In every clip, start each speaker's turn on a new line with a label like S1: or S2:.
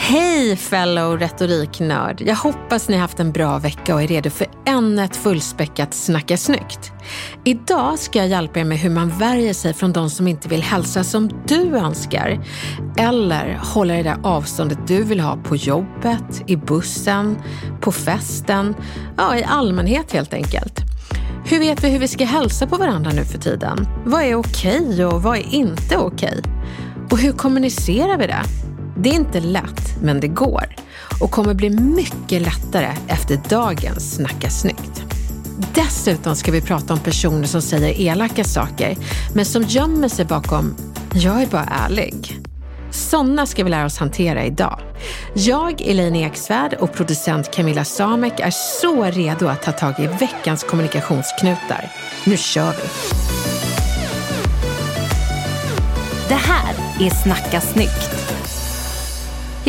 S1: Hej fellow retoriknörd! Jag hoppas ni har haft en bra vecka och är redo för ännu ett fullspäckat Snacka snyggt. Idag ska jag hjälpa er med hur man värjer sig från de som inte vill hälsa som du önskar. Eller hålla det där avståndet du vill ha på jobbet, i bussen, på festen, ja i allmänhet helt enkelt. Hur vet vi hur vi ska hälsa på varandra nu för tiden? Vad är okej och vad är inte okej? Och hur kommunicerar vi det? Det är inte lätt, men det går. Och kommer bli mycket lättare efter dagens Snacka snyggt. Dessutom ska vi prata om personer som säger elaka saker, men som gömmer sig bakom “jag är bara ärlig”. Sådana ska vi lära oss hantera idag. Jag, Elaine Eksvärd och producent Camilla Samek är så redo att ta tag i veckans kommunikationsknutar. Nu kör vi!
S2: Det här är Snacka snyggt.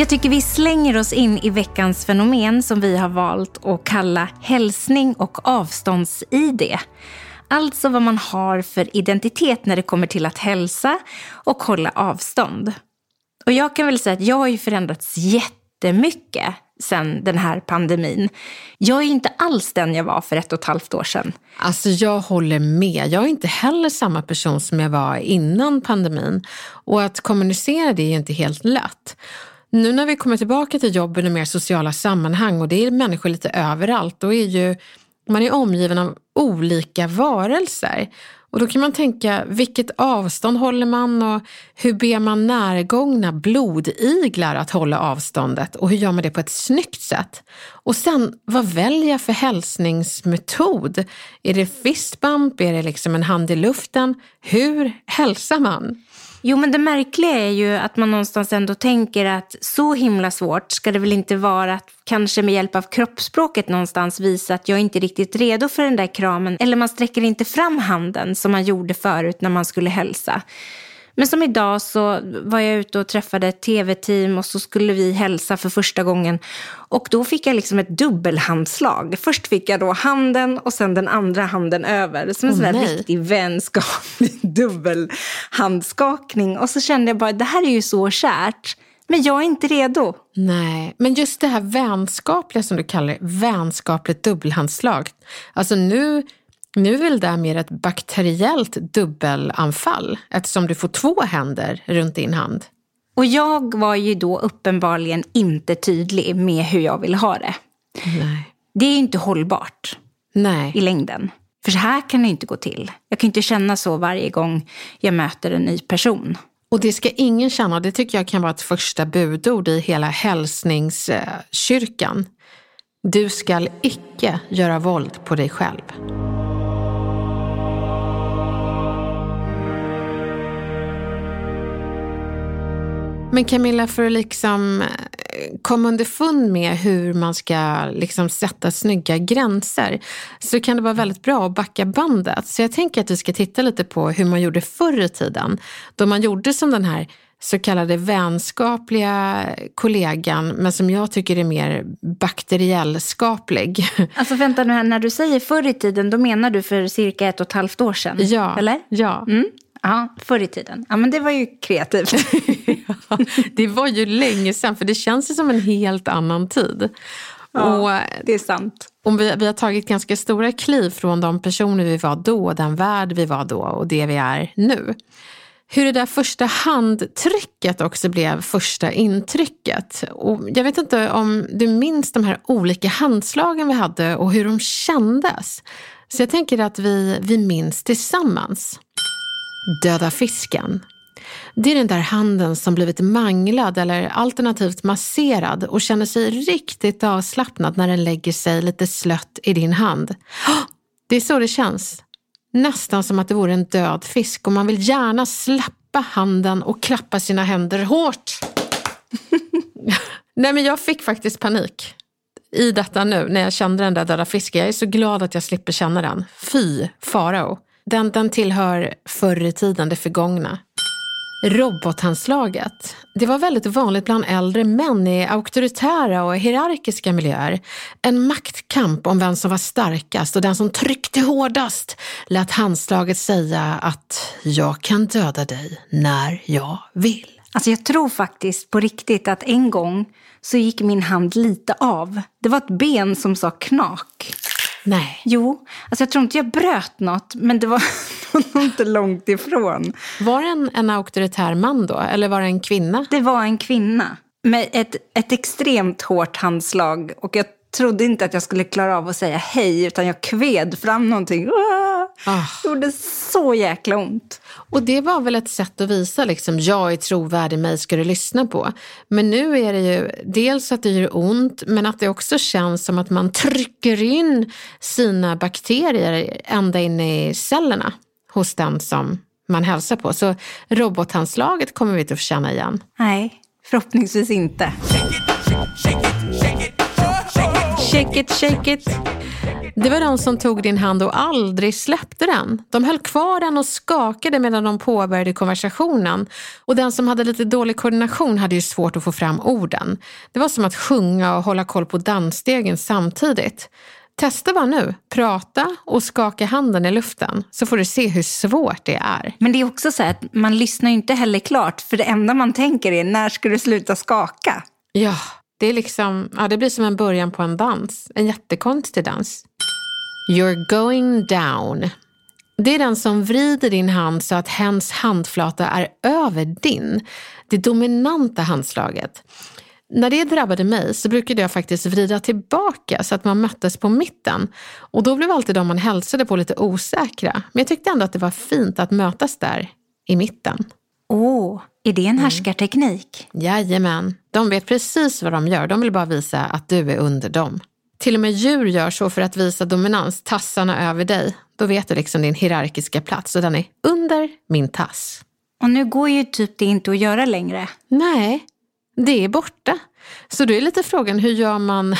S2: Jag tycker vi slänger oss in i veckans fenomen som vi har valt att kalla hälsning och avstånds-id. Alltså vad man har för identitet när det kommer till att hälsa och hålla avstånd. Och jag kan väl säga att jag har ju förändrats jättemycket sen den här pandemin. Jag är inte alls den jag var för ett och ett halvt år sedan.
S1: Alltså jag håller med. Jag är inte heller samma person som jag var innan pandemin. Och att kommunicera det är inte helt lätt. Nu när vi kommer tillbaka till jobben och mer sociala sammanhang och det är människor lite överallt, då är ju man är omgiven av olika varelser. Och då kan man tänka, vilket avstånd håller man och hur ber man närgångna blodiglar att hålla avståndet och hur gör man det på ett snyggt sätt? Och sen, vad väljer jag för hälsningsmetod? Är det fistbump? Är det liksom en hand i luften? Hur hälsar man?
S2: Jo, men det märkliga är ju att man någonstans ändå tänker att så himla svårt ska det väl inte vara att kanske med hjälp av kroppsspråket någonstans visa att jag inte är riktigt redo för den där kramen. Eller man sträcker inte fram handen som man gjorde förut när man skulle hälsa. Men som idag så var jag ute och träffade ett tv-team och så skulle vi hälsa för första gången. Och då fick jag liksom ett dubbelhandslag. Först fick jag då handen och sen den andra handen över. Som en oh, sån där riktig vänskaplig dubbelhandskakning. Och så kände jag bara, det här är ju så kärt. Men jag är inte redo.
S1: Nej, men just det här vänskapliga som du kallar det, vänskapligt dubbelhandslag. Alltså nu nu är väl det mer ett bakteriellt dubbelanfall eftersom du får två händer runt din hand.
S2: Och jag var ju då uppenbarligen inte tydlig med hur jag vill ha det.
S1: Nej.
S2: Det är inte hållbart
S1: Nej.
S2: i längden. För så här kan det inte gå till. Jag kan inte känna så varje gång jag möter en ny person.
S1: Och det ska ingen känna, det tycker jag kan vara ett första budord i hela hälsningskyrkan. Du skall icke göra våld på dig själv. Men Camilla, för att liksom eh, komma underfund med hur man ska liksom sätta snygga gränser så kan det vara väldigt bra att backa bandet. Så jag tänker att vi ska titta lite på hur man gjorde förr i tiden. Då man gjorde som den här så kallade vänskapliga kollegan, men som jag tycker är mer bakteriellskaplig.
S2: Alltså vänta nu här, när du säger förr i tiden, då menar du för cirka ett och ett halvt år sedan?
S1: Ja.
S2: Eller?
S1: Ja.
S2: Mm. Ja, förr i tiden. Ja, men det var ju kreativt.
S1: ja, det var ju länge sedan, för det känns ju som en helt annan tid.
S2: Ja, och, det är sant.
S1: Och vi, vi har tagit ganska stora kliv från de personer vi var då, den värld vi var då och det vi är nu. Hur det där första handtrycket också blev första intrycket. Och jag vet inte om du minns de här olika handslagen vi hade och hur de kändes. Så jag tänker att vi, vi minns tillsammans. Döda fisken. Det är den där handen som blivit manglad eller alternativt masserad och känner sig riktigt avslappnad när den lägger sig lite slött i din hand. Det är så det känns. Nästan som att det vore en död fisk och man vill gärna släppa handen och klappa sina händer hårt. Nej men jag fick faktiskt panik i detta nu när jag kände den där döda fisken. Jag är så glad att jag slipper känna den. Fy farao. Den, den tillhör förr i tiden, det förgångna. Robothandslaget. Det var väldigt vanligt bland äldre män i auktoritära och hierarkiska miljöer. En maktkamp om vem som var starkast och den som tryckte hårdast lät handslaget säga att jag kan döda dig när jag vill.
S2: Alltså jag tror faktiskt på riktigt att en gång så gick min hand lite av. Det var ett ben som sa knak.
S1: Nej.
S2: Jo, alltså jag tror inte jag bröt något, men det var nog inte långt ifrån.
S1: Var det en, en auktoritär man då, eller var det en kvinna?
S2: Det var en kvinna med ett, ett extremt hårt handslag och jag trodde inte att jag skulle klara av att säga hej, utan jag kved fram någonting. Ah. Det gjorde så jäkla ont.
S1: Och det var väl ett sätt att visa liksom, jag är trovärdig, mig ska du lyssna på. Men nu är det ju dels att det gör ont, men att det också känns som att man trycker in sina bakterier ända in i cellerna hos den som man hälsar på. Så robothandslaget kommer vi inte att få känna igen.
S2: Nej, förhoppningsvis inte.
S1: Shake it, shake it. Det var de som tog din hand och aldrig släppte den. De höll kvar den och skakade medan de påbörjade konversationen. Och den som hade lite dålig koordination hade ju svårt att få fram orden. Det var som att sjunga och hålla koll på dansstegen samtidigt. Testa bara nu, prata och skaka handen i luften så får du se hur svårt det är.
S2: Men det är också så att man lyssnar ju inte heller klart för det enda man tänker är när ska du sluta skaka?
S1: Ja, det, är liksom, ja, det blir som en början på en dans. En jättekonstig dans. You're going down. Det är den som vrider din hand så att hens handflata är över din. Det dominanta handslaget. När det drabbade mig så brukade jag faktiskt vrida tillbaka så att man möttes på mitten. Och då blev alltid de man hälsade på lite osäkra. Men jag tyckte ändå att det var fint att mötas där i mitten.
S2: Är det en mm. härskarteknik?
S1: Jajamän, de vet precis vad de gör. De vill bara visa att du är under dem. Till och med djur gör så för att visa dominans, tassarna över dig. Då vet du liksom din hierarkiska plats och den är under min tass.
S2: Och nu går ju typ det inte att göra längre.
S1: Nej, det är borta. Så då är lite frågan, hur gör man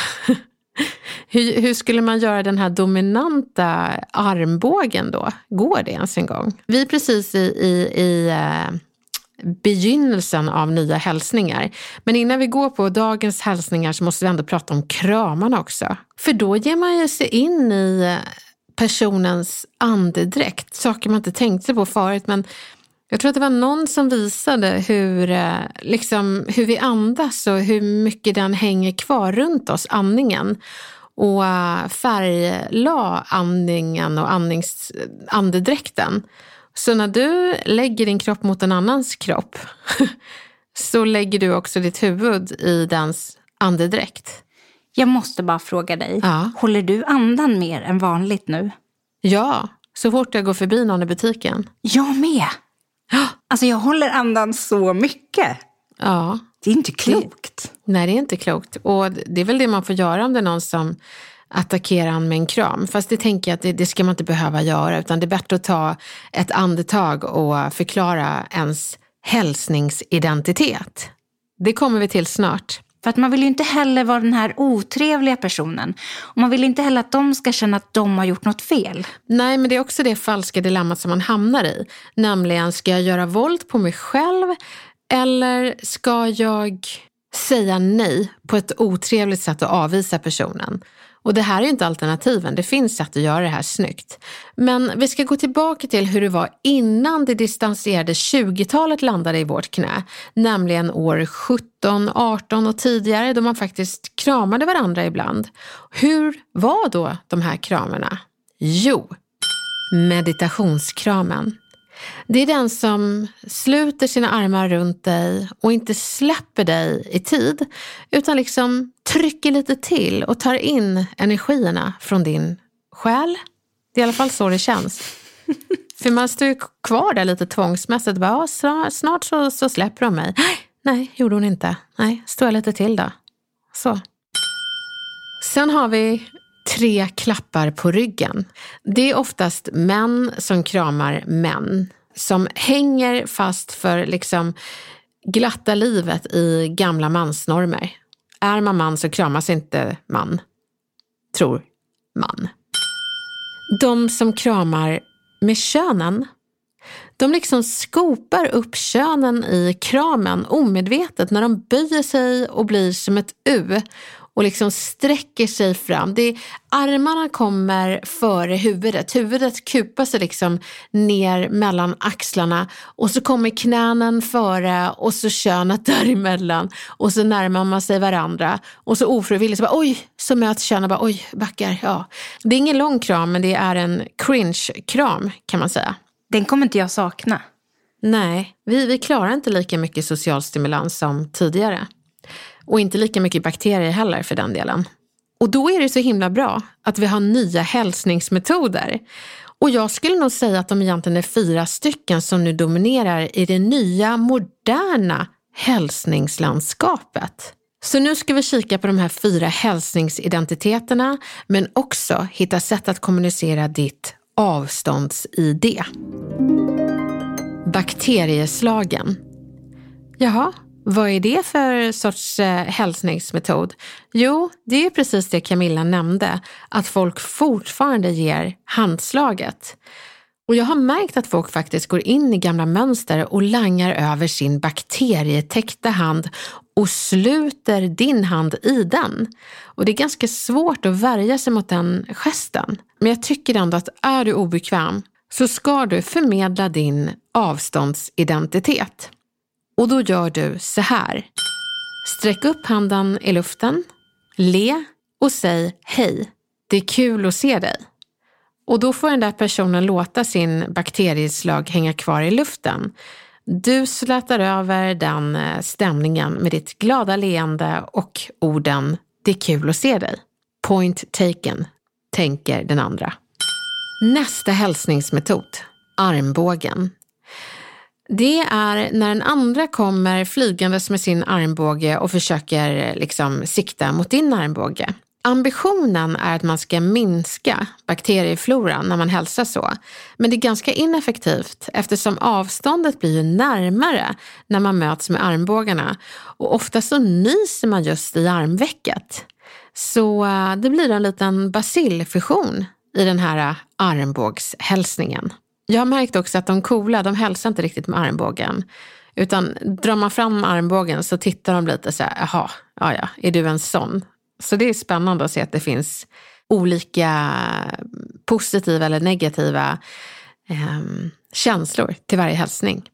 S1: hur, hur, skulle man göra den här dominanta armbågen då? Går det ens en gång? Vi är precis i, i, i uh, begynnelsen av nya hälsningar. Men innan vi går på dagens hälsningar så måste vi ändå prata om kramarna också. För då ger man ju sig in i eh, personens andedräkt, saker man inte tänkte på förut. Men jag tror att det var någon som visade hur, eh, liksom, hur vi andas och hur mycket den hänger kvar runt oss, andningen. Och eh, färglade andningen och andnings, andedräkten. Så när du lägger din kropp mot en annans kropp så lägger du också ditt huvud i dens andedräkt.
S2: Jag måste bara fråga dig, ja. håller du andan mer än vanligt nu?
S1: Ja, så fort jag går förbi någon i butiken.
S2: Jag med! Alltså jag håller andan så mycket.
S1: Ja.
S2: Det är inte klokt.
S1: Det, nej, det är inte klokt. Och det är väl det man får göra om det är någon som attackerar han med en kram. Fast det tänker jag att det, det, ska man inte behöva göra utan det är bättre att ta ett andetag och förklara ens hälsningsidentitet. Det kommer vi till snart.
S2: För att man vill ju inte heller vara den här otrevliga personen. Och man vill inte heller att de ska känna att de har gjort något fel.
S1: Nej, men det är också det falska dilemmat som man hamnar i. Nämligen, ska jag göra våld på mig själv eller ska jag säga nej på ett otrevligt sätt och avvisa personen? Och det här är inte alternativen, det finns sätt att göra det här snyggt. Men vi ska gå tillbaka till hur det var innan det distanserade 20-talet landade i vårt knä. Nämligen år 17, 18 och tidigare då man faktiskt kramade varandra ibland. Hur var då de här kramarna? Jo, meditationskramen. Det är den som sluter sina armar runt dig och inte släpper dig i tid, utan liksom trycker lite till och tar in energierna från din själ. Det är i alla fall så det känns. För man står ju kvar där lite tvångsmässigt. Bara, snart så, så släpper de mig. Nej, gjorde hon inte. Nej, står jag lite till då. Så. Sen har vi tre klappar på ryggen. Det är oftast män som kramar män. Som hänger fast för liksom glatta livet i gamla mansnormer. Är man man så kramas inte man. Tror man. De som kramar med könen. De liksom skopar upp könen i kramen omedvetet när de böjer sig och blir som ett U och liksom sträcker sig fram. Det är, armarna kommer före huvudet. Huvudet kupar sig liksom ner mellan axlarna och så kommer knänen före och så könet däremellan och så närmar man sig varandra och så ofrivilligt så bara oj, så möts könen bara oj, backar. Ja. Det är ingen lång kram men det är en cringe-kram kan man säga.
S2: Den kommer inte jag sakna.
S1: Nej, vi, vi klarar inte lika mycket social stimulans som tidigare. Och inte lika mycket bakterier heller för den delen. Och då är det så himla bra att vi har nya hälsningsmetoder. Och jag skulle nog säga att de egentligen är fyra stycken som nu dominerar i det nya moderna hälsningslandskapet. Så nu ska vi kika på de här fyra hälsningsidentiteterna men också hitta sätt att kommunicera ditt avstånds-ID. Bakterieslagen. Jaha, vad är det för sorts eh, hälsningsmetod? Jo, det är precis det Camilla nämnde, att folk fortfarande ger handslaget. Och jag har märkt att folk faktiskt går in i gamla mönster och langar över sin bakterietäckta hand och sluter din hand i den. Och det är ganska svårt att värja sig mot den gesten. Men jag tycker ändå att är du obekväm så ska du förmedla din avståndsidentitet. Och då gör du så här. Sträck upp handen i luften, le och säg hej. Det är kul att se dig. Och då får den där personen låta sin bakterieslag hänga kvar i luften. Du slätar över den eh, stämningen med ditt glada leende och orden “Det är kul att se dig”. Point taken, tänker den andra. Nästa hälsningsmetod, armbågen. Det är när den andra kommer flygandes med sin armbåge och försöker eh, liksom sikta mot din armbåge. Ambitionen är att man ska minska bakteriefloran när man hälsar så. Men det är ganska ineffektivt eftersom avståndet blir närmare när man möts med armbågarna och ofta så nyser man just i armvecket. Så eh, det blir en liten basilfusion i den här eh, armbågshälsningen. Jag har märkt också att de coola, de hälsar inte riktigt med armbågen. Utan drar man fram armbågen så tittar de lite så här, jaha, ja ja, är du en sån? Så det är spännande att se att det finns olika positiva eller negativa eh, känslor till varje hälsning.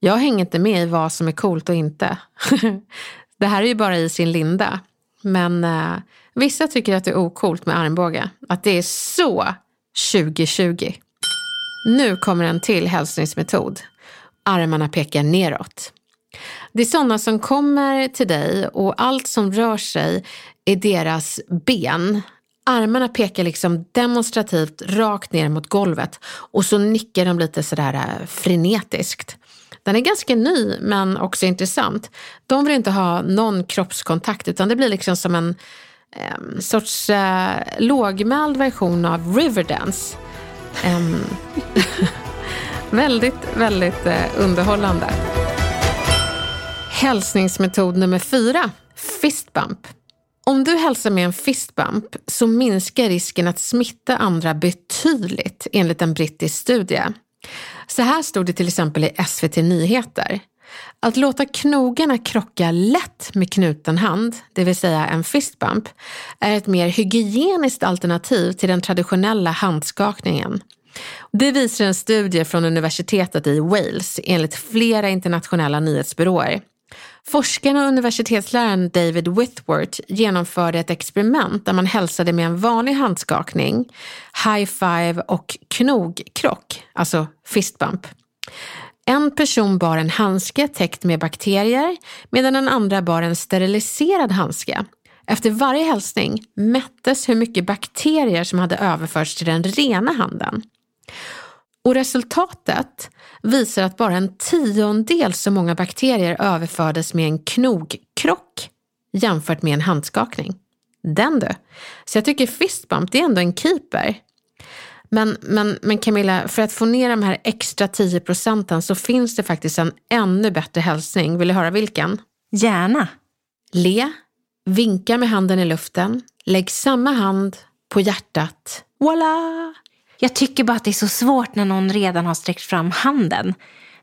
S1: Jag hänger inte med i vad som är coolt och inte. det här är ju bara i sin linda. Men eh, vissa tycker att det är okult med armbåge. Att det är så 2020. Nu kommer en till hälsningsmetod. Armarna pekar neråt. Det är sådana som kommer till dig och allt som rör sig är deras ben. Armarna pekar liksom demonstrativt rakt ner mot golvet och så nickar de lite sådär eh, frenetiskt. Den är ganska ny men också intressant. De vill inte ha någon kroppskontakt utan det blir liksom som en eh, sorts eh, lågmäld version av Riverdance. Um, väldigt, väldigt eh, underhållande. Hälsningsmetod nummer fyra, fistbump. Om du hälsar med en fistbump så minskar risken att smitta andra betydligt enligt en brittisk studie. Så här stod det till exempel i SVT Nyheter. Att låta knogarna krocka lätt med knuten hand, det vill säga en fistbump, är ett mer hygieniskt alternativ till den traditionella handskakningen. Det visar en studie från universitetet i Wales enligt flera internationella nyhetsbyråer. Forskarna och universitetsläraren David Whitworth genomförde ett experiment där man hälsade med en vanlig handskakning, high five och knogkrock, alltså fistbump. En person bar en handske täckt med bakterier medan den andra bar en steriliserad handske. Efter varje hälsning mättes hur mycket bakterier som hade överförts till den rena handen. Och resultatet visar att bara en tiondel så många bakterier överfördes med en knogkrock jämfört med en handskakning. Den du! Så jag tycker fistbump, det är ändå en keeper. Men, men, men Camilla, för att få ner de här extra 10 procenten så finns det faktiskt en ännu bättre hälsning. Vill du höra vilken?
S2: Gärna.
S1: Le, vinka med handen i luften, lägg samma hand på hjärtat. Voila!
S2: Jag tycker bara att det är så svårt när någon redan har sträckt fram handen.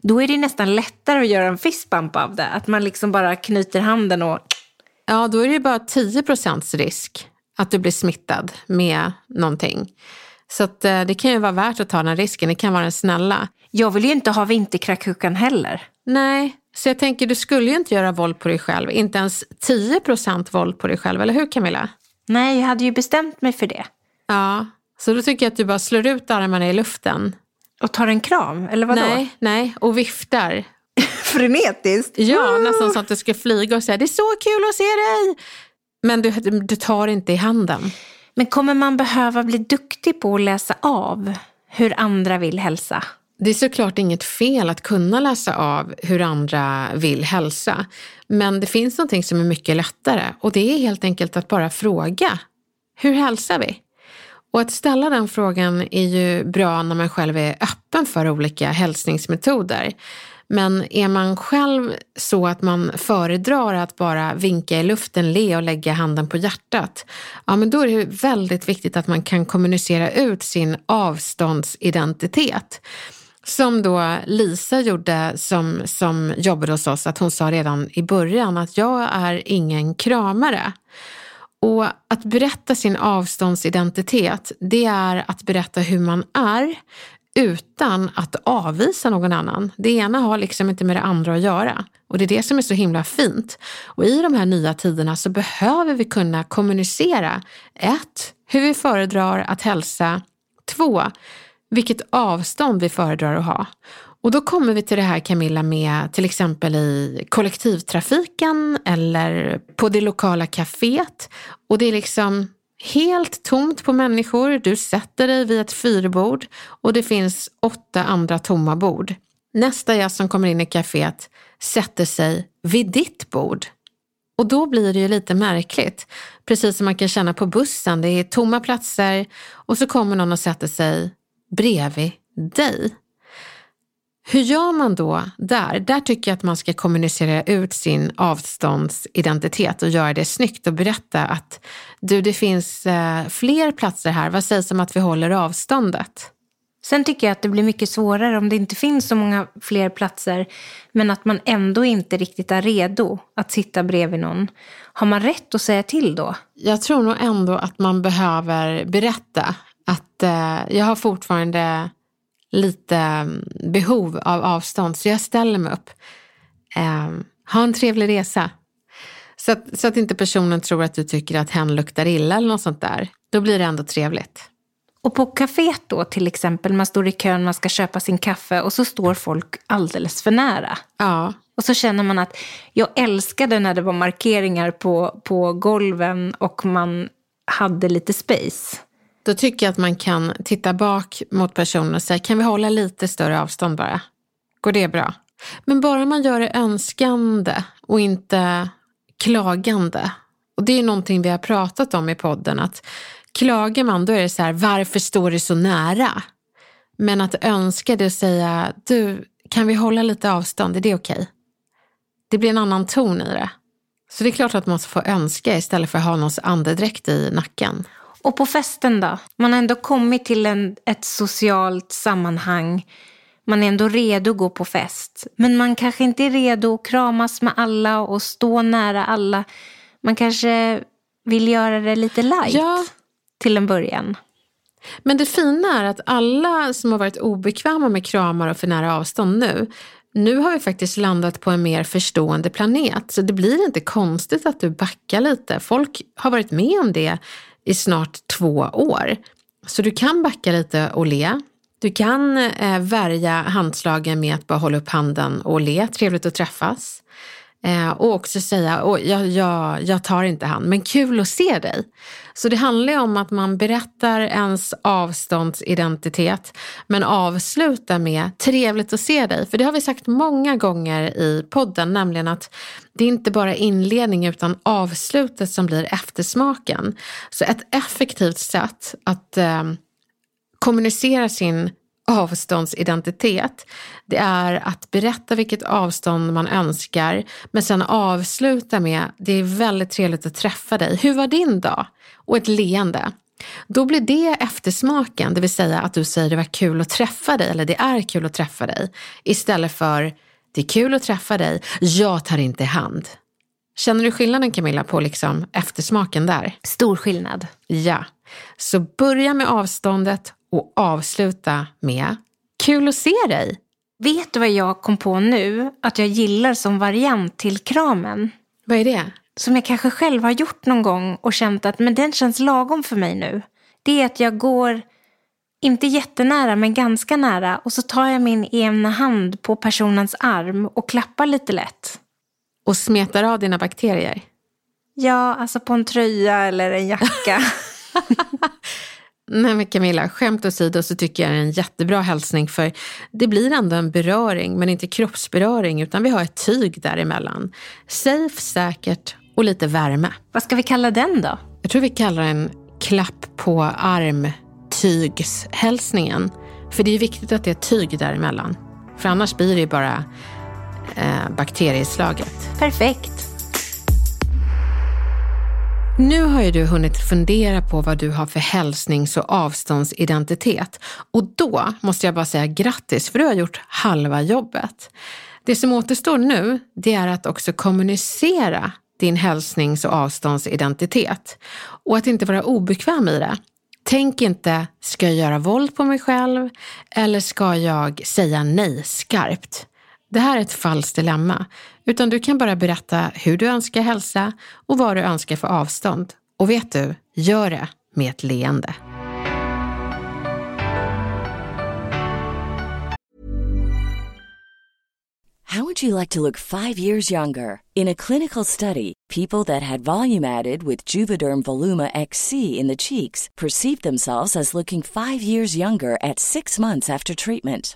S2: Då är det nästan lättare att göra en fistbump av det. Att man liksom bara knyter handen och...
S1: Ja, då är det bara 10 procents risk att du blir smittad med någonting. Så att, eh, det kan ju vara värt att ta den risken. Det kan vara den snälla.
S2: Jag vill ju inte ha vinterkräksjukan heller.
S1: Nej, så jag tänker du skulle ju inte göra våld på dig själv. Inte ens 10 procent våld på dig själv, eller hur Camilla?
S2: Nej, jag hade ju bestämt mig för det.
S1: Ja, så då tycker jag att du bara slår ut armarna i luften.
S2: Och tar en kram, eller vadå?
S1: Nej, nej, och viftar.
S2: Frenetiskt?
S1: Ja, nästan så att du ska flyga och säga det är så kul att se dig. Men du, du tar inte i handen.
S2: Men kommer man behöva bli duktig på att läsa av hur andra vill hälsa?
S1: Det är såklart inget fel att kunna läsa av hur andra vill hälsa. Men det finns någonting som är mycket lättare och det är helt enkelt att bara fråga. Hur hälsar vi? Och att ställa den frågan är ju bra när man själv är öppen för olika hälsningsmetoder. Men är man själv så att man föredrar att bara vinka i luften, le och lägga handen på hjärtat, ja men då är det väldigt viktigt att man kan kommunicera ut sin avståndsidentitet. Som då Lisa gjorde som, som jobbade hos oss, att hon sa redan i början att jag är ingen kramare. Och att berätta sin avståndsidentitet, det är att berätta hur man är utan att avvisa någon annan. Det ena har liksom inte med det andra att göra. Och det är det som är så himla fint. Och i de här nya tiderna så behöver vi kunna kommunicera. Ett, hur vi föredrar att hälsa. Två, vilket avstånd vi föredrar att ha. Och då kommer vi till det här Camilla med till exempel i kollektivtrafiken eller på det lokala kaféet. Och det är liksom helt tomt på människor. Du sätter dig vid ett fyrbord och det finns åtta andra tomma bord. Nästa gäst som kommer in i kaféet sätter sig vid ditt bord. Och då blir det ju lite märkligt. Precis som man kan känna på bussen. Det är tomma platser och så kommer någon och sätter sig bredvid dig. Hur gör man då där? Där tycker jag att man ska kommunicera ut sin avståndsidentitet och göra det snyggt och berätta att du, det finns eh, fler platser här. Vad sägs om att vi håller avståndet?
S2: Sen tycker jag att det blir mycket svårare om det inte finns så många fler platser men att man ändå inte riktigt är redo att sitta bredvid någon. Har man rätt att säga till då?
S1: Jag tror nog ändå att man behöver berätta att eh, jag har fortfarande lite mm, behov av avstånd så jag ställer mig upp. Eh, ha en trevlig resa. Så att, så att inte personen tror att du tycker att hen luktar illa eller något sånt där. Då blir det ändå trevligt.
S2: Och på kaféet då till exempel, man står i kön, man ska köpa sin kaffe och så står folk alldeles för nära.
S1: Ja.
S2: Och så känner man att jag älskade när det var markeringar på, på golven och man hade lite space.
S1: Då tycker jag att man kan titta bak mot personen och säga, kan vi hålla lite större avstånd bara? Går det bra? Men bara man gör det önskande och inte klagande. Och det är någonting vi har pratat om i podden, att klagar man då är det så här, varför står du så nära? Men att önska det och säga, du, kan vi hålla lite avstånd, är det okej? Okay? Det blir en annan ton i det. Så det är klart att man ska få önska istället för att ha någons andedräkt i nacken.
S2: Och på festen då? Man har ändå kommit till en, ett socialt sammanhang. Man är ändå redo att gå på fest. Men man kanske inte är redo att kramas med alla och stå nära alla. Man kanske vill göra det lite light ja. till en början.
S1: Men det fina är att alla som har varit obekväma med kramar och för nära avstånd nu, nu har vi faktiskt landat på en mer förstående planet. Så det blir inte konstigt att du backar lite. Folk har varit med om det i snart två år. Så du kan backa lite och le. Du kan eh, värja handslagen med att bara hålla upp handen och le. Trevligt att träffas. Eh, och också säga, oh, jag, jag, jag tar inte han, men kul att se dig. Så det handlar ju om att man berättar ens avståndsidentitet men avslutar med trevligt att se dig. För det har vi sagt många gånger i podden, nämligen att det är inte bara inledning utan avslutet som blir eftersmaken. Så ett effektivt sätt att eh, kommunicera sin avståndsidentitet. Det är att berätta vilket avstånd man önskar men sen avsluta med det är väldigt trevligt att träffa dig. Hur var din dag? Och ett leende. Då blir det eftersmaken, det vill säga att du säger det var kul att träffa dig eller det är kul att träffa dig istället för det är kul att träffa dig, jag tar inte hand. Känner du skillnaden Camilla på liksom eftersmaken där?
S2: Stor skillnad.
S1: Ja. Så börja med avståndet och avsluta med Kul att se dig!
S2: Vet du vad jag kom på nu att jag gillar som variant till kramen?
S1: Vad är det?
S2: Som jag kanske själv har gjort någon gång och känt att men den känns lagom för mig nu. Det är att jag går, inte jättenära men ganska nära och så tar jag min ena hand på personens arm och klappar lite lätt.
S1: Och smetar av dina bakterier?
S2: Ja, alltså på en tröja eller en jacka.
S1: Nej men Camilla, skämt åsido så tycker jag det är en jättebra hälsning för det blir ändå en beröring men inte kroppsberöring utan vi har ett tyg däremellan. Safe, säkert och lite värme.
S2: Vad ska vi kalla den då?
S1: Jag tror vi kallar den klapp på arm-tygshälsningen. För det är viktigt att det är tyg däremellan. För annars blir det ju bara eh, bakterieslaget.
S2: Perfekt.
S1: Nu har ju du hunnit fundera på vad du har för hälsnings och avståndsidentitet. Och då måste jag bara säga grattis, för du har gjort halva jobbet. Det som återstår nu, det är att också kommunicera din hälsnings och avståndsidentitet. Och att inte vara obekväm i det. Tänk inte, ska jag göra våld på mig själv? Eller ska jag säga nej skarpt? Det här är ett falskt dilemma, utan du kan bara berätta hur du önskar hälsa och vad du önskar för avstånd. Och vet du, gör det med ett leende.
S3: How would you like to look five years younger? In a clinical study, people that had volume added with Juvederm Voluma XC in the cheeks perceived themselves as looking five years younger at six months after treatment.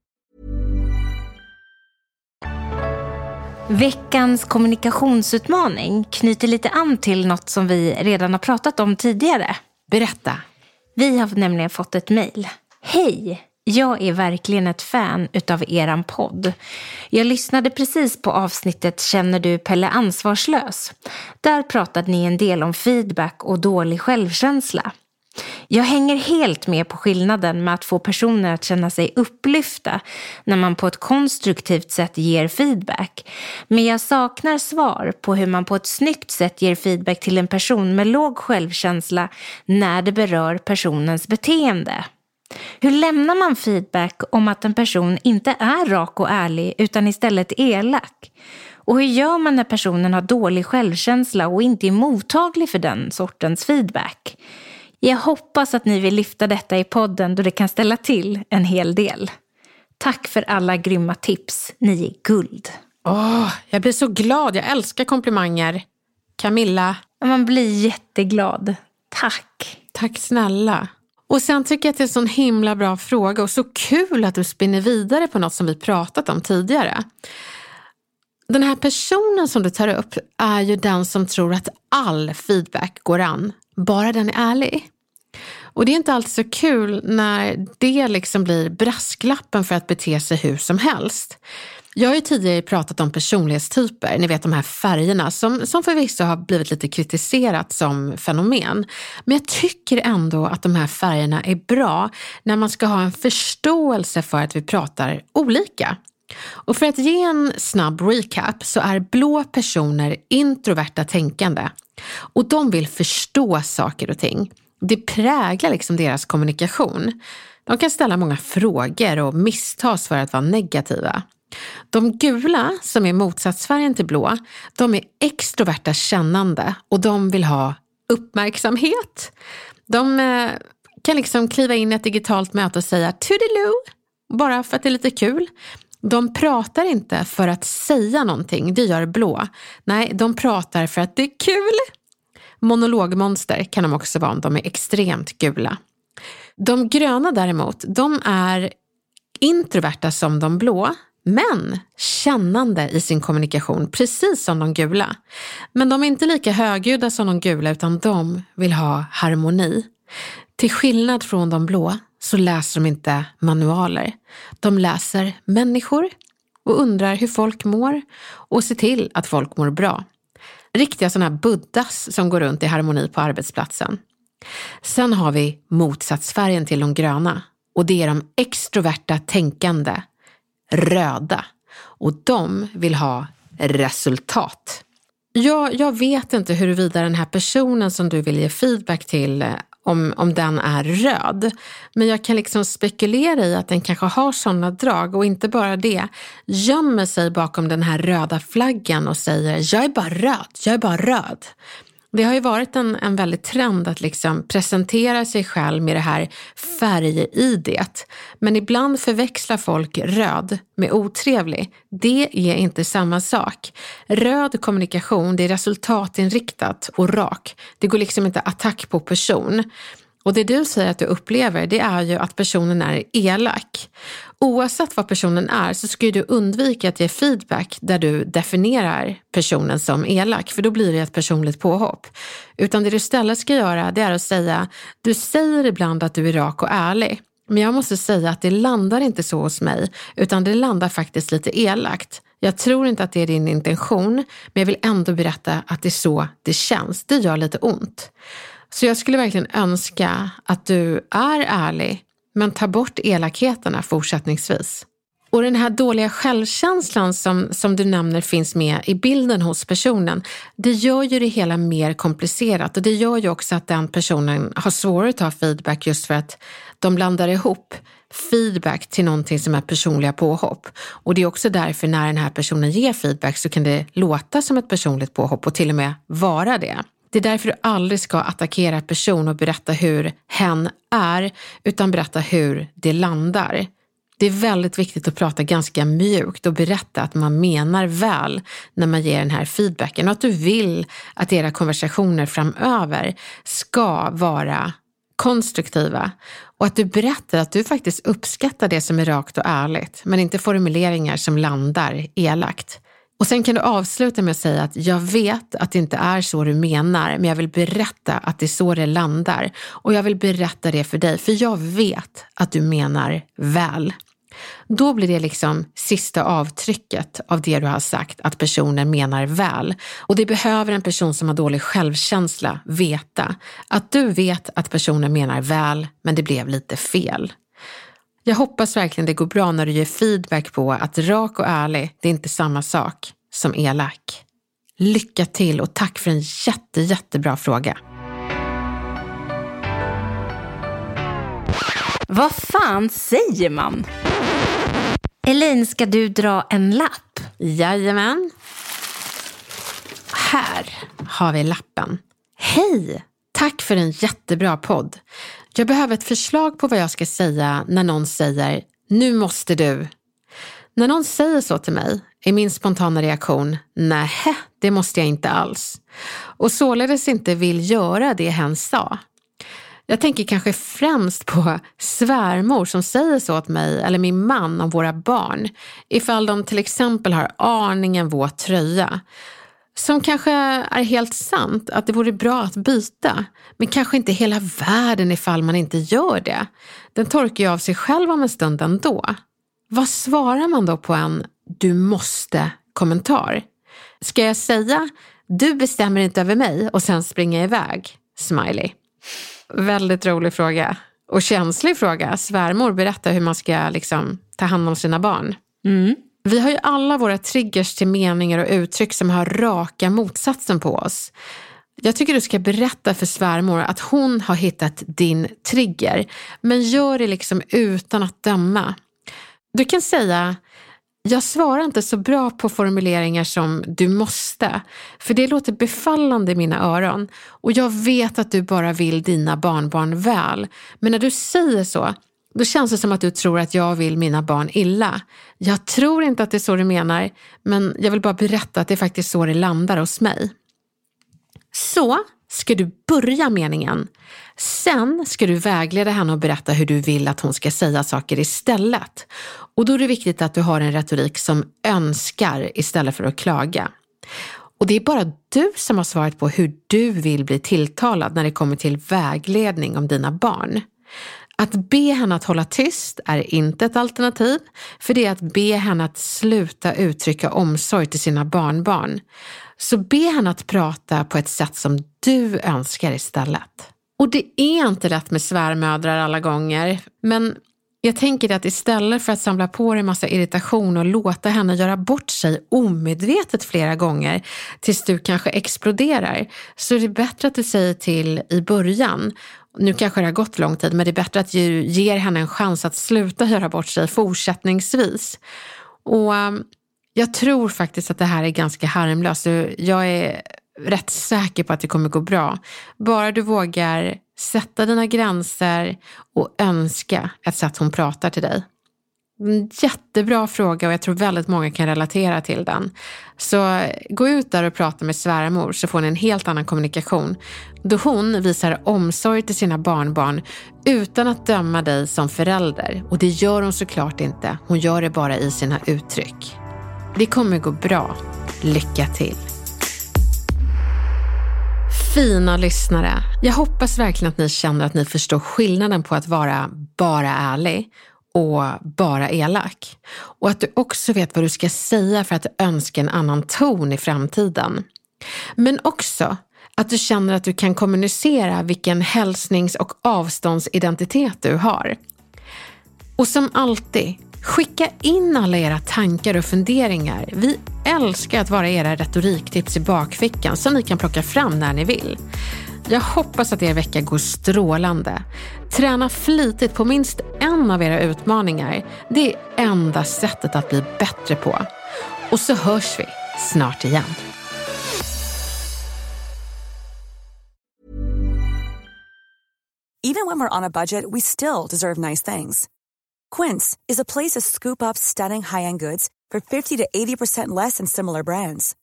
S2: Veckans kommunikationsutmaning knyter lite an till något som vi redan har pratat om tidigare.
S1: Berätta.
S2: Vi har nämligen fått ett mejl. Hej! Jag är verkligen ett fan utav eran podd. Jag lyssnade precis på avsnittet Känner du Pelle ansvarslös? Där pratade ni en del om feedback och dålig självkänsla. Jag hänger helt med på skillnaden med att få personer att känna sig upplyfta när man på ett konstruktivt sätt ger feedback. Men jag saknar svar på hur man på ett snyggt sätt ger feedback till en person med låg självkänsla när det berör personens beteende. Hur lämnar man feedback om att en person inte är rak och ärlig utan istället elak? Och hur gör man när personen har dålig självkänsla och inte är mottaglig för den sortens feedback? Jag hoppas att ni vill lyfta detta i podden då det kan ställa till en hel del. Tack för alla grymma tips. Ni är guld.
S1: Åh, jag blir så glad. Jag älskar komplimanger. Camilla.
S2: Man blir jätteglad. Tack.
S1: Tack snälla. Och sen tycker jag att det är en sån himla bra fråga och så kul att du spinner vidare på något som vi pratat om tidigare. Den här personen som du tar upp är ju den som tror att all feedback går an, bara den är ärlig. Och det är inte alltid så kul när det liksom blir brasklappen för att bete sig hur som helst. Jag har ju tidigare pratat om personlighetstyper, ni vet de här färgerna som, som förvisso har blivit lite kritiserat som fenomen. Men jag tycker ändå att de här färgerna är bra när man ska ha en förståelse för att vi pratar olika. Och för att ge en snabb recap så är blå personer introverta tänkande och de vill förstå saker och ting. Det präglar liksom deras kommunikation. De kan ställa många frågor och misstas för att vara negativa. De gula, som är motsatsfärgen till blå, de är extroverta kännande och de vill ha uppmärksamhet. De eh, kan liksom kliva in i ett digitalt möte och säga toodiloo, bara för att det är lite kul. De pratar inte för att säga någonting, det gör blå. Nej, de pratar för att det är kul. Monologmonster kan de också vara om de är extremt gula. De gröna däremot, de är introverta som de blå, men kännande i sin kommunikation, precis som de gula. Men de är inte lika högljudda som de gula utan de vill ha harmoni. Till skillnad från de blå så läser de inte manualer. De läser människor och undrar hur folk mår och ser till att folk mår bra. Riktiga sådana här buddhas som går runt i harmoni på arbetsplatsen. Sen har vi motsatsfärgen till de gröna och det är de extroverta tänkande röda och de vill ha resultat. Jag, jag vet inte huruvida den här personen som du vill ge feedback till om, om den är röd. Men jag kan liksom spekulera i att den kanske har sådana drag och inte bara det. Gömmer sig bakom den här röda flaggan och säger jag är bara röd, jag är bara röd. Det har ju varit en, en väldigt trend att liksom presentera sig själv med det här färgidet. Men ibland förväxlar folk röd med otrevlig. Det är inte samma sak. Röd kommunikation, det är resultatinriktat och rak. Det går liksom inte attack på person. Och det du säger att du upplever, det är ju att personen är elak. Oavsett vad personen är så ska du undvika att ge feedback där du definierar personen som elak, för då blir det ett personligt påhopp. Utan det du istället ska göra, det är att säga, du säger ibland att du är rak och ärlig, men jag måste säga att det landar inte så hos mig, utan det landar faktiskt lite elakt. Jag tror inte att det är din intention, men jag vill ändå berätta att det är så det känns. Det gör lite ont. Så jag skulle verkligen önska att du är ärlig, men ta bort elakheterna fortsättningsvis. Och den här dåliga självkänslan som, som du nämner finns med i bilden hos personen, det gör ju det hela mer komplicerat och det gör ju också att den personen har svårare att ta feedback just för att de blandar ihop feedback till någonting som är personliga påhopp. Och det är också därför när den här personen ger feedback så kan det låta som ett personligt påhopp och till och med vara det. Det är därför du aldrig ska attackera person och berätta hur hen är, utan berätta hur det landar. Det är väldigt viktigt att prata ganska mjukt och berätta att man menar väl när man ger den här feedbacken och att du vill att era konversationer framöver ska vara konstruktiva och att du berättar att du faktiskt uppskattar det som är rakt och ärligt men inte formuleringar som landar elakt. Och sen kan du avsluta med att säga att jag vet att det inte är så du menar, men jag vill berätta att det är så det landar. Och jag vill berätta det för dig, för jag vet att du menar väl. Då blir det liksom sista avtrycket av det du har sagt, att personen menar väl. Och det behöver en person som har dålig självkänsla veta. Att du vet att personen menar väl, men det blev lite fel. Jag hoppas verkligen det går bra när du ger feedback på att rak och ärlig, det är inte samma sak som elak. Lycka till och tack för en jätte, jättebra fråga.
S2: Vad fan säger man? Elin, ska du dra en lapp?
S1: Jajamän. Här har vi lappen. Hej! Tack för en jättebra podd. Jag behöver ett förslag på vad jag ska säga när någon säger nu måste du. När någon säger så till mig är min spontana reaktion, nähä, det måste jag inte alls. Och således inte vill göra det hen sa. Jag tänker kanske främst på svärmor som säger så åt mig eller min man om våra barn ifall de till exempel har aningen våt tröja. Som kanske är helt sant att det vore bra att byta, men kanske inte hela världen ifall man inte gör det. Den torkar ju av sig själv om en stund ändå. Vad svarar man då på en du måste kommentar? Ska jag säga du bestämmer inte över mig och sen springa iväg? Smiley. Väldigt rolig fråga. Och känslig fråga. Svärmor berättar hur man ska liksom, ta hand om sina barn.
S2: Mm.
S1: Vi har ju alla våra triggers till meningar och uttryck som har raka motsatsen på oss. Jag tycker du ska berätta för svärmor att hon har hittat din trigger. Men gör det liksom utan att döma. Du kan säga jag svarar inte så bra på formuleringar som du måste, för det låter befallande i mina öron och jag vet att du bara vill dina barnbarn väl. Men när du säger så, då känns det som att du tror att jag vill mina barn illa. Jag tror inte att det är så du menar, men jag vill bara berätta att det är faktiskt så det landar hos mig. Så ska du börja meningen. Sen ska du vägleda henne och berätta hur du vill att hon ska säga saker istället. Och då är det viktigt att du har en retorik som önskar istället för att klaga. Och det är bara du som har svaret på hur du vill bli tilltalad när det kommer till vägledning om dina barn. Att be henne att hålla tyst är inte ett alternativ, för det är att be henne att sluta uttrycka omsorg till sina barnbarn. Så be henne att prata på ett sätt som du önskar istället. Och det är inte lätt med svärmödrar alla gånger, men jag tänker att istället för att samla på dig massa irritation och låta henne göra bort sig omedvetet flera gånger tills du kanske exploderar, så är det bättre att du säger till i början. Nu kanske det har gått lång tid, men det är bättre att du ger henne en chans att sluta göra bort sig fortsättningsvis. Och ehm, jag tror faktiskt att det här är ganska harmlöst. Jag är rätt säker på att det kommer gå bra. Bara du vågar sätta dina gränser och önska ett sätt hon pratar till dig. En jättebra fråga och jag tror väldigt många kan relatera till den. Så gå ut där och prata med svärmor så får ni en helt annan kommunikation. Då hon visar omsorg till sina barnbarn utan att döma dig som förälder. Och det gör hon såklart inte. Hon gör det bara i sina uttryck. Det kommer gå bra. Lycka till! Fina lyssnare. Jag hoppas verkligen att ni känner att ni förstår skillnaden på att vara bara ärlig och bara elak. Och att du också vet vad du ska säga för att önska en annan ton i framtiden. Men också att du känner att du kan kommunicera vilken hälsnings och avståndsidentitet du har. Och som alltid, Skicka in alla era tankar och funderingar. Vi älskar att vara era retoriktips i bakfickan som ni kan plocka fram när ni vill. Jag hoppas att er vecka går strålande. Träna flitigt på minst en av era utmaningar. Det är enda sättet att bli bättre på. Och så hörs vi snart igen.
S4: Even when we're on a budget we still deserve nice things. Quince is a place to scoop up stunning high-end goods for 50 to 80% less than similar brands.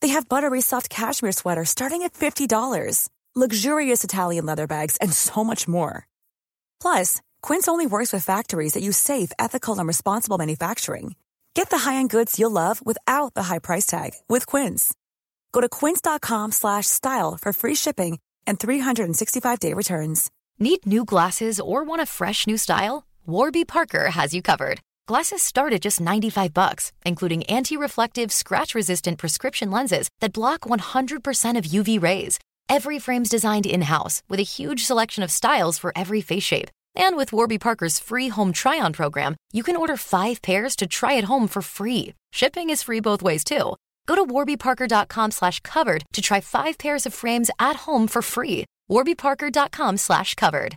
S4: They have buttery soft cashmere sweaters starting at $50, luxurious Italian leather bags, and so much more. Plus, Quince only works with factories that use safe, ethical, and responsible manufacturing. Get the high-end goods you'll love without the high price tag with Quince. Go to quince.com/style for free shipping and 365-day returns.
S5: Need new glasses or want a fresh new style? Warby Parker has you covered. Glasses start at just 95 bucks, including anti-reflective, scratch-resistant prescription lenses that block 100% of UV rays. Every frame's designed in-house with a huge selection of styles for every face shape. And with Warby Parker's free home try-on program, you can order five pairs to try at home for free. Shipping is free both ways too. Go to warbyparker.com slash covered to try five pairs of frames at home for free. warbyparker.com slash covered.